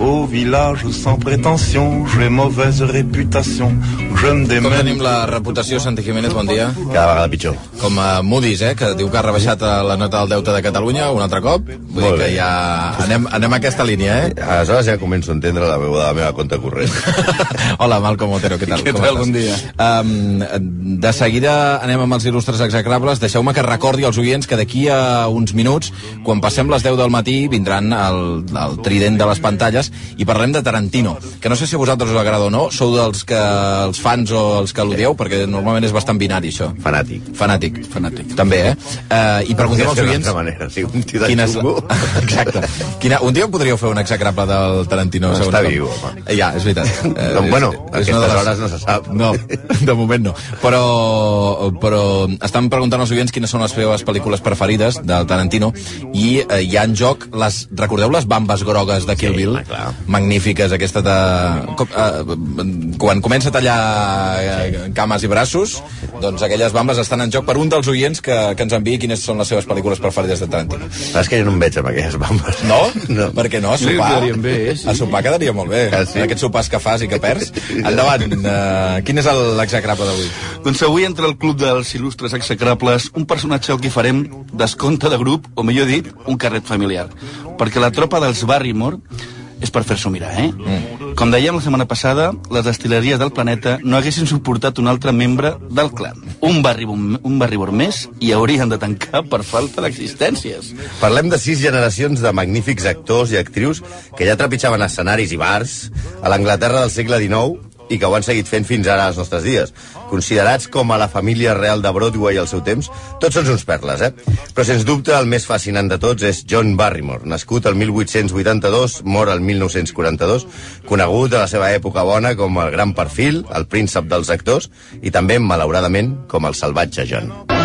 Au village sans prétention, j'ai mauvaise réputation. Je me Com démène. tenim la reputació, Santi Jiménez? Bon dia. Cada vegada pitjor. Com a Moody's, eh, que diu que ha rebaixat eh, la nota del deute de Catalunya un altre cop. Vull dir Molt que bé. ja anem, anem a aquesta línia, eh? Aleshores ja començo a entendre la veu de la meva compte corrent. Hola, Malcom Otero, què tal? Què Com tal? Bon dia. Um, de seguida anem amb els il·lustres execrables. Deixeu-me que recordi als oients que d'aquí a uns minuts, quan passem les 10 del matí, vindran el, el trident de les pantalles i parlem de Tarantino, que no sé si a vosaltres us agrada o no, sou dels que els fans o els que l'odieu, perquè normalment és bastant binari, això. Fanàtic. Fanàtic. Fanàtic. També, eh? Uh, I preguntem als oients... altra manera, sí, un tio de Quina és la... Exacte. Quina... Un dia podríeu fer un execrable del Tarantino. No, està viu, home. Ja, és veritat. Eh, Doncs, bueno, una de aquestes hores no se sap. No, de moment no. Però, però estan preguntant als oients quines són les seves pel·lícules preferides del Tarantino i eh, hi ha en joc les... Recordeu les bambes grogues de Kill Sí, Bill? home, clar. Magnífiques, aquesta de... Com, eh, quan comença a tallar eh, cames i braços, doncs aquelles bambes estan en joc per un dels oients que, que ens enviï quines són les seves pel·lícules preferides de Tarantino. És que jo no em veig amb aquelles bambes. No? No. Per què no? A sopar, quedarien bé, eh, sí. a sopar quedaria molt bé. Ah, sí? En aquests sopars que fas i que perds. Endavant, uh, quin és el- l'execrable d'avui? Doncs avui entra al club dels il·lustres execrables un personatge al que farem descompte de grup, o millor dit, un carret familiar. Perquè la tropa dels Barrymore és per fer-s'ho mirar, eh? Mm. Com dèiem la setmana passada, les destileries del planeta no haguessin suportat un altre membre del clan. Un Barrymore, un Barrymore més i haurien de tancar per falta d'existències. Parlem de sis generacions de magnífics actors i actrius que ja trepitjaven escenaris i bars a l'Anglaterra del segle XIX i que ho han seguit fent fins ara als nostres dies. Considerats com a la família real de Broadway al seu temps, tots són uns perles, eh? Però sens dubte el més fascinant de tots és John Barrymore, nascut el 1882, mor el 1942, conegut a la seva època bona com el gran perfil, el príncep dels actors i també, malauradament, com el salvatge John.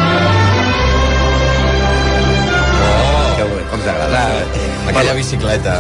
Aquella bicicleta.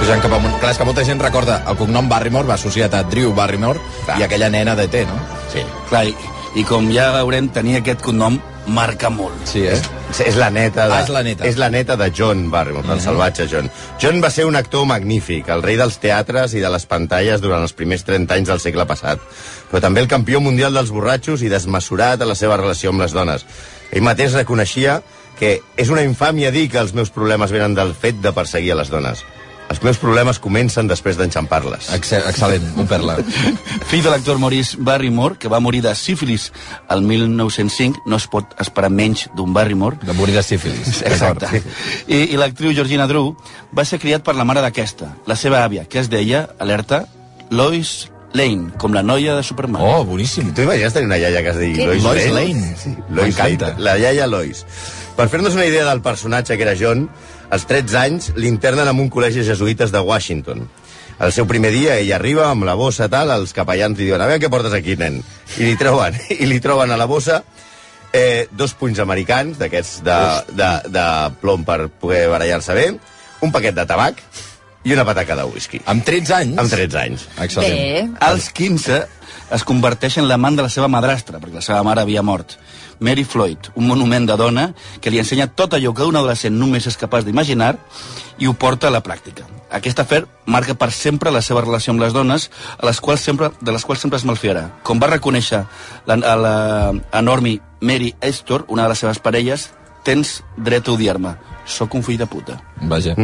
Pujant cap amunt. Clar, és que molta gent recorda el cognom Barrymore va associat a Drew Barrymore Clar. i aquella nena de T, no? Sí. Clar, i, i com ja veurem, tenir aquest cognom marca molt. Sí, eh? És, és la neta de, Ah, és la neta. És la neta de John Barrymore, el salvatge John. John va ser un actor magnífic, el rei dels teatres i de les pantalles durant els primers 30 anys del segle passat, però també el campió mundial dels borratxos i desmesurat a la seva relació amb les dones. Ell mateix reconeixia que és una infàmia dir que els meus problemes venen del fet de perseguir a les dones. Els meus problemes comencen després d'enxampar-les. Excel excel·lent, un perla. Fill de l'actor Maurice Barrymore, que va morir de sífilis el 1905, no es pot esperar menys d'un Barrymore. De morir de sífilis. Exacte. I, i l'actriu Georgina Drew va ser criat per la mare d'aquesta, la seva àvia, que es deia, alerta, Lois Lane, com la noia de Superman. Oh, boníssim. Tu imagines tenir una iaia que es digui Lois, Lois Lane? Lane. Sí, Lois. Lane. La iaia Lois. Per fer-nos una idea del personatge que era John, als 13 anys l'internen en un col·legi jesuïtes de Washington. El seu primer dia ell arriba amb la bossa tal, els capellans li diuen a veure què portes aquí, nen. I li troben, i li troben a la bossa eh, dos punys americans, d'aquests de, de, de plom per poder barallar-se bé, un paquet de tabac i una pataca de whisky. Amb 13 anys? Amb 13 anys. Excel·lent. Bé. Als 15 es converteix en l'amant de la seva madrastra, perquè la seva mare havia mort. Mary Floyd, un monument de dona que li ensenya tot allò que un adolescent només és capaç d'imaginar i ho porta a la pràctica. Aquest afer marca per sempre la seva relació amb les dones, a les quals sempre, de les quals sempre es malfiarà. Com va reconèixer la, a la enorme Mary Astor, una de les seves parelles, tens dret a odiar-me. Sóc un fill de puta. Vaja.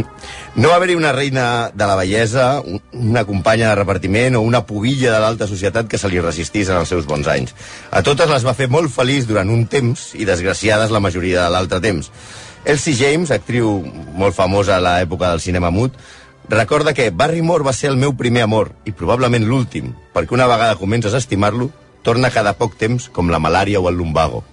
No va haver-hi una reina de la bellesa, un- una companya de repartiment o una pubilla de l'alta societat que se li resistís en els seus bons anys. A totes les va fer molt feliç durant un temps i desgraciades la majoria de l'altre temps. Elsie James, actriu molt famosa a l'època del cinema mut, recorda que Barrymore va ser el meu primer amor i probablement l'últim, perquè una vegada comences a estimar-lo, torna cada poc temps com la malària o el lumbago.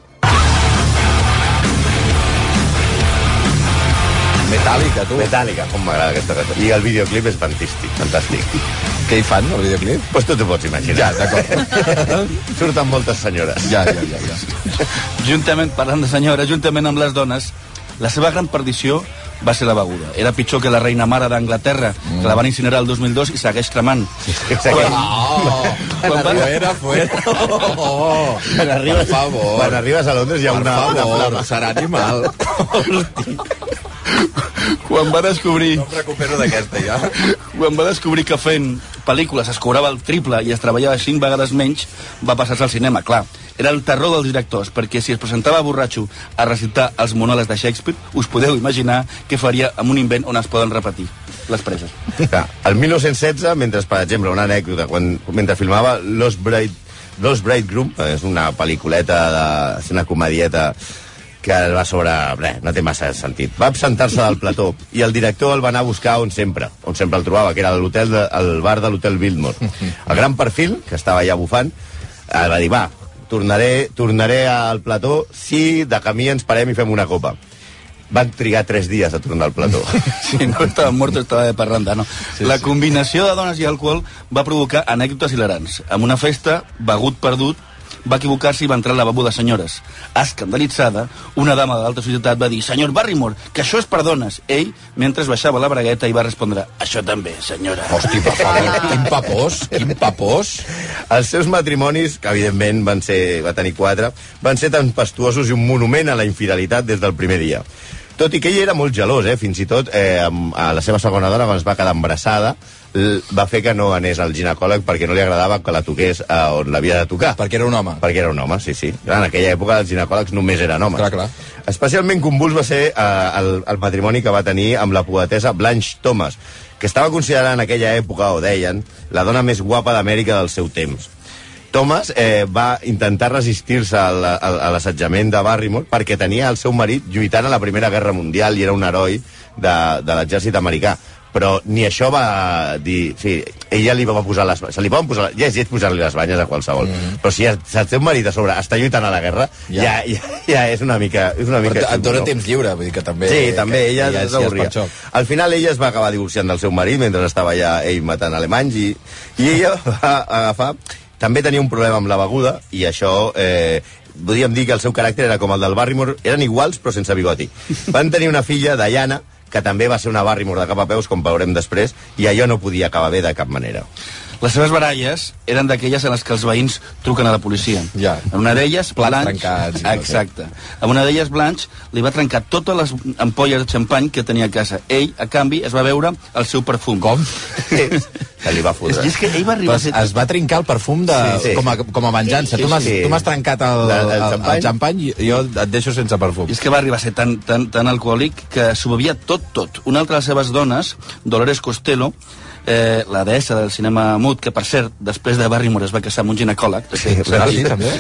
Metàl·lica, tu. Metàl·lica, com m'agrada aquesta cançó. I el videoclip és fantàstic, fantàstic. Què hi fan, al videoclip? Pues tu t'ho pots imaginar. Ja, d'acord. Surten moltes senyores. Ja, ja, ja. ja. Juntament, parlant de senyora, juntament amb les dones, la seva gran perdició va ser la beguda. Era pitjor que la reina mare d'Anglaterra, mm. que la van incinerar el 2002 i segueix cremant. Oh, Quan va- fuera, fuera. Oh, Quan arribes, per favor. quan arribes a Londres hi ha Per una, una favor, flama. serà animal. Quan va descobrir... No em recupero d'aquesta, ja. Quan va descobrir que fent pel·lícules es cobrava el triple i es treballava cinc vegades menys, va passar-se al cinema, clar. Era el terror dels directors, perquè si es presentava borratxo a recitar els monòlegs de Shakespeare, us podeu imaginar què faria amb un invent on es poden repetir les preses. Clar, el 1916, mentre, per exemple, una anècdota, quan, mentre filmava Los Bride, Los Bridegroom, és una pel·lículeta, de, és una comedieta que va sobre... Res, no té massa sentit. Va absentar-se del plató i el director el va anar a buscar on sempre, on sempre el trobava, que era l'hotel el bar de l'hotel Biltmore. El gran perfil, que estava allà bufant, el va dir, va, tornaré, tornaré al plató si de camí ens parem i fem una copa. Van trigar tres dies a tornar al plató. Si no estava mort, estava de parranda, no? Sí, la combinació de dones i alcohol va provocar anècdotes hilarants. En una festa, begut perdut, va equivocar-se i va entrar al lavabo de senyores. Escandalitzada, una dama de l'alta societat va dir «Senyor Barrymore, que això és per dones». Ell, mentre baixava la bragueta, i va respondre «Això també, senyora». Hosti, favor, quin papós, quin papós. Els seus matrimonis, que evidentment van ser, va tenir quatre, van ser tempestuosos i un monument a la infidelitat des del primer dia. Tot i que ell era molt gelós, eh? fins i tot eh, amb- a la seva segona dona, quan es va quedar embarassada, va fer que no anés al ginecòleg perquè no li agradava que la toqués a on l'havia de tocar. Perquè era un home. Perquè era un home, sí, sí. Clar, en aquella època els ginecòlegs només eren homes. Clar, clar. Especialment convuls va ser eh, el, el matrimoni que va tenir amb la poetessa Blanche Thomas, que estava considerada en aquella època, o deien, la dona més guapa d'Amèrica del seu temps. Thomas eh, va intentar resistir-se a l'assetjament de Barrymore perquè tenia el seu marit lluitant a la Primera Guerra Mundial i era un heroi de, de l'exèrcit americà però ni això va dir... Sí, ella li va posar les... Se li poden posar... Ja és lleig posar-li les banyes a qualsevol. Mm. Però si, el- teu marit a sobre està lluitant a la guerra, ja, Ja. ja, ja, és una mica... És una mica Però et dona no? temps lliure, vull dir que també... Sí, també, que, ella ja, ja, ja s'avorria. xoc. Al final ella es va acabar divorciant del seu marit mentre estava allà ell matant alemanys i, i ella va agafar... També tenia un problema amb la beguda i això... Eh, podríem dir que el seu caràcter era com el del Barrymore, eren iguals però sense bigoti. Van tenir una filla, Diana, que també va ser una Barrymore de cap a peus, com veurem després, i allò no podia acabar bé de cap manera. Les seves baralles eren d'aquelles en les que els veïns truquen a la policia. Ja. En una d'elles, Blanche... trencats Exacte. En una d'elles, Blanche li va trencar totes les ampolles de xampany que tenia a casa. Ell, a canvi, es va veure el seu perfum. Com? Se li va És, fotre. és que ell va arribar Però a ser... es va trincar el perfum de, Sí, sí. Com, a, com a venjança. Sí, tu m'has sí. tu trencat el, el, el el, xampany. el xampany i jo et deixo sense perfum. És que va arribar a ser tan, tan, tan alcohòlic que s'ho bevia tot, tot. Una altra de les seves dones, Dolores Costello, eh, la deessa del cinema mut, que per cert, després de Barrymore es va casar amb un ginecòleg, sí, sí, també?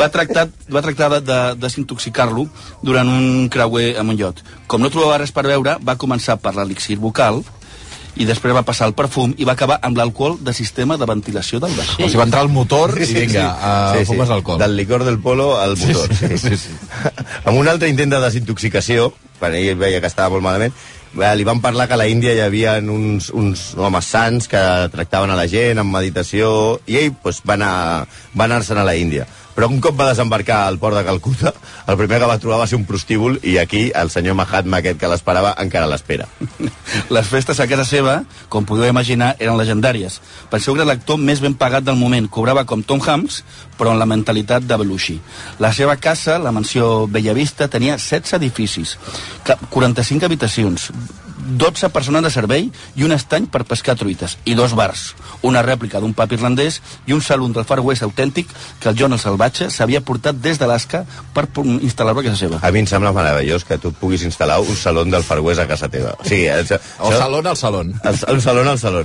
va tractar, va tractar de, de desintoxicar-lo durant un creuer amb un iot. Com no trobava res per beure, va començar per l'elixir vocal, i després va passar al perfum i va acabar amb l'alcohol de sistema de ventilació del O vaixell. sigui, va entrar al motor i vinga, uh, fumes alcohol. Del licor del polo al motor. Sí, sí, sí, sí. amb un altre intent de desintoxicació, quan ell veia que estava molt malament, eh, li van parlar que a la Índia hi havia uns, uns homes sants que tractaven a la gent amb meditació, i ell pues, va anar- va anar-se'n a la Índia. Però un cop va desembarcar al port de Calcuta, el primer que va trobar va ser un prostíbul i aquí el senyor Mahatma aquest que l'esperava encara l'espera. Les festes a casa seva, com podeu imaginar, eren legendàries. Penseu que era l'actor més ben pagat del moment. Cobrava com Tom Hanks, però amb la mentalitat de Belushi. La seva casa, la mansió Bellavista, tenia 16 edificis, ca- 45 habitacions, 12 persones de servei i un estany per pescar truites, i dos bars, una rèplica d'un pub irlandès i un saló del Far West autèntic que el John el Salvatge s'havia portat des d'Alaska per instal·lar-lo a casa seva. A mi em sembla meravellós que tu puguis instal·lar un saló del Far West a casa teva. O sigui, això, O salón al salón. El, un saló al saló.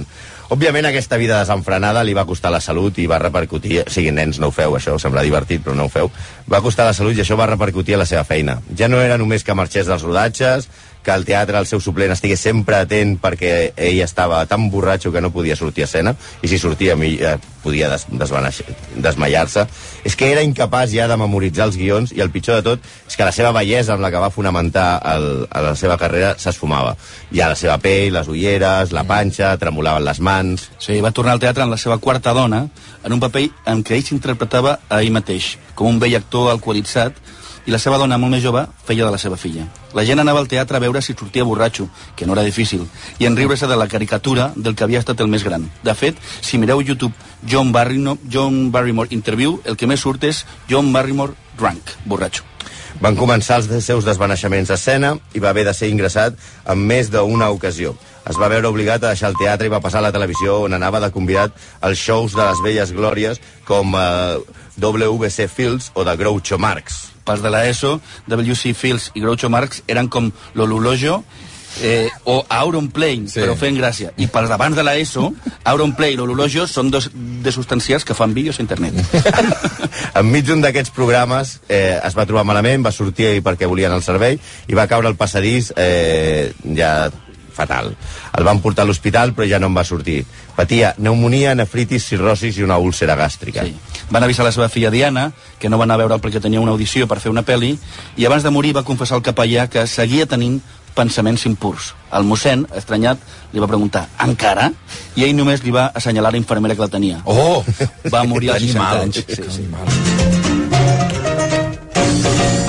Òbviament aquesta vida desenfrenada li va costar la salut i va repercutir... O sigui, nens, no ho feu, això sembla divertit, però no ho feu. Va costar la salut i això va repercutir a la seva feina. Ja no era només que marxés dels rodatges, que el teatre, el seu suplent, estigués sempre atent perquè ell estava tan borratxo que no podia sortir a escena, i si sortia eh, podia des, desmaiar-se. És que era incapaç ja de memoritzar els guions, i el pitjor de tot és que la seva bellesa amb la que va fonamentar el, a la seva carrera s'esfumava. Ja la seva pell, les ulleres, la panxa, tremolaven les mans... Sí, va tornar al teatre amb la seva quarta dona, en un paper en què ell s'interpretava a ell mateix, com un vell actor alcoholitzat, i la seva dona, molt més jove, feia de la seva filla. La gent anava al teatre a veure si sortia borratxo, que no era difícil, i en riure-se de la caricatura del que havia estat el més gran. De fet, si mireu YouTube John Barrymore, John Barrymore Interview, el que més surt és John Barrymore Drunk, borratxo. Van començar els seus desvaneixements a escena i va haver de ser ingressat en més d'una ocasió. Es va veure obligat a deixar el teatre i va passar a la televisió on anava de convidat als shows de les velles glòries com eh, WC Fields o de Groucho Marx. Pels de l'ESO, WC Fields i Groucho Marx eren com l'Olulojo eh, o Auron Plane, Sí. però fent gràcia. I pels d'abans de l'ESO, Auron Plane o l'Olulojo són dos de substancials que fan vídeos a internet. Enmig d'un d'aquests programes eh, es va trobar malament, va sortir perquè volien el servei i va caure al passadís eh, ja fatal. El van portar a l'hospital però ja no en va sortir. Patia pneumonia, nefritis, cirrosis i una úlcera gàstrica. Sí. Van avisar la seva filla Diana, que no va anar a veure'l perquè tenia una audició per fer una pel·li, i abans de morir va confessar al capellà que seguia tenint pensaments impurs. El mossèn, estranyat, li va preguntar «Encara?» I ell només li va assenyalar la infermera que la tenia. Oh! Va morir als Que 60 animal. anys. Sí, sí. animal.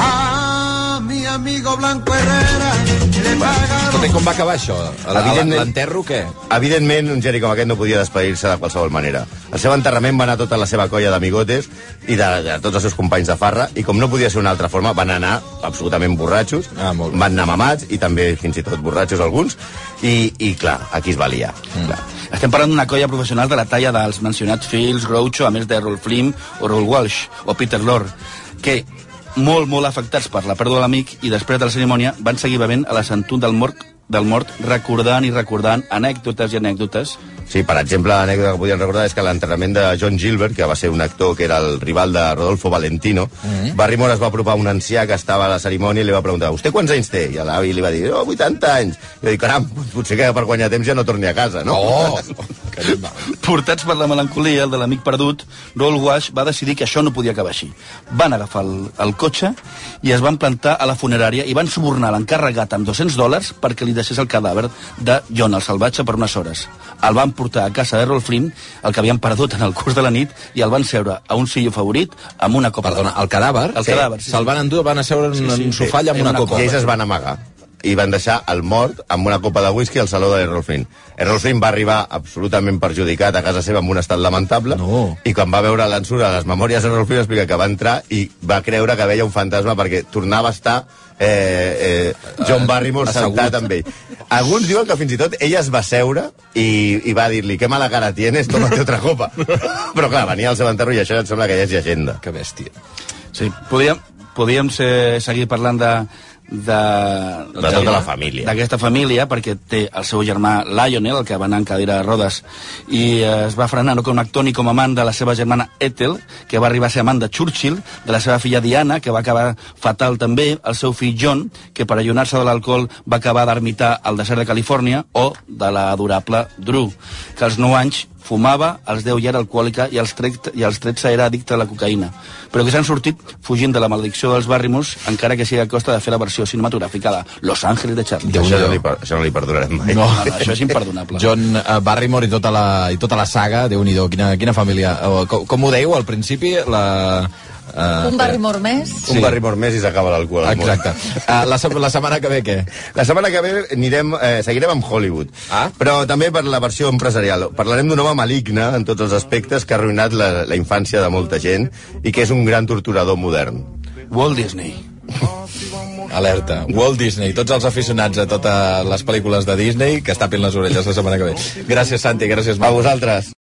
A mi amigo Blanco Herrera Escolta, com va acabar això? A la- a Evidentment- L'enterro, què? Evidentment, un geni com aquest no podia despedir-se de qualsevol manera. Al seu enterrament va anar tota la seva colla d'amigotes i de, de tots els seus companys de farra, i com no podia ser una altra forma, van anar absolutament borratxos, Ah, molt bé. van anar mamats, i també fins i tot borratxos alguns, i, i clar, aquí es va liar. Mm. Clar. Estem parlant d'una colla professional de la talla dels mencionats Fields, Groucho, a més de Rolf Flynn o Raoul Walsh o Peter Lorre, que molt, molt afectats per la pèrdua de l'amic i després de la cerimònia van seguir bevent a la santut del mort, del mort recordant i recordant anècdotes i anècdotes Sí, per exemple, l'anècdota que podien recordar és que a l'enterrament de John Gilbert, que va ser un actor que era el rival de Rodolfo Valentino, mm -hmm. Barrymore es va apropar a un ancià que estava a la cerimònia i li va preguntar «Vostè quants anys té?» I l'avi li va dir «Oh, 80 anys». I va dir «Caram, potser que per guanyar temps ja no torni a casa, no?» Oh! Portats per la melancolia, el de l'amic perdut, Roll Wash va decidir que això no podia acabar així. Van agafar el, el cotxe i es van plantar a la funerària i van subornar l'encarregat amb 200 dòlars perquè li deixés el cadàver de John el Salvatge per unes hores. El van portar a casa de Rolf Flynn, el que havien perdut en el curs de la nit, i el van seure a un sillo favorit amb una copa Perdona, el cadàver? El cadàver, sí, Se'l van endur, van a seure en Sí, sí, un sí. sofà allà amb una una copa. I ells es van amagar i van deixar el mort amb una copa de whisky al saló de Errol Flynn. Errol Flynn va arribar absolutament perjudicat a casa seva amb un estat lamentable No. i quan va veure l'ensura de les memòries d'Errol Flynn explica que va entrar i va creure que veia un fantasma perquè tornava a estar eh, eh, John Barrymore assegut. sentat amb ell. Alguns diuen que fins i tot ella es va seure i, i va dir-li que mala cara tienes, tómate otra copa. Però clar, venia al seu enterro i això em sembla que ja és llegenda. Que bèstia. Sí, podíem, podíem ser, seguir parlant de, de, De tota la família. D'aquesta família, perquè té el seu germà Lionel, el que va anar en cadira de rodes, i eh, es va frenar no com a actor ni com a amant de la seva germana Ethel, que va arribar a ser amant de Churchill, de la seva filla Diana, que va acabar fatal també, el seu fill John, que per allunar-se de l'alcohol va acabar d'ermitar al desert de Califòrnia, o de la adorable Drew, que als 9 anys fumava, als 10 ja era alcohòlica i als, 13, i als 13 era addicte a la cocaïna. Però que s'han sortit fugint de la maledicció dels Barrymores, encara que sigui a costa de fer la versió cinematogràfica de Los Ángeles de Charlie. Déu Això no, li, això no li perdonarem mai. No. No, no, això és imperdonable. John uh, Barrymore i tota la, i tota la saga, déu nhi quina, quina família. Uh, com, com ho dèieu al principi? La, uh, Un Barrymore més. Un Barrymore més i s'acaba l'alcohol. al món. Exacte. Uh, la, se- la setmana que ve, què? La setmana que ve anirem, eh, seguirem amb Hollywood, Ah. però també per la versió empresarial. Parlarem d'un home maligne en tots els aspectes que ha arruïnat la, la infància de molta gent i que és un gran torturador modern. Walt Disney. Alerta. Walt Disney. Tots els aficionats a totes les pel·lícules de Disney que es tapin les orelles la setmana que ve. Gràcies, Santi. Gràcies, A Marc. vosaltres.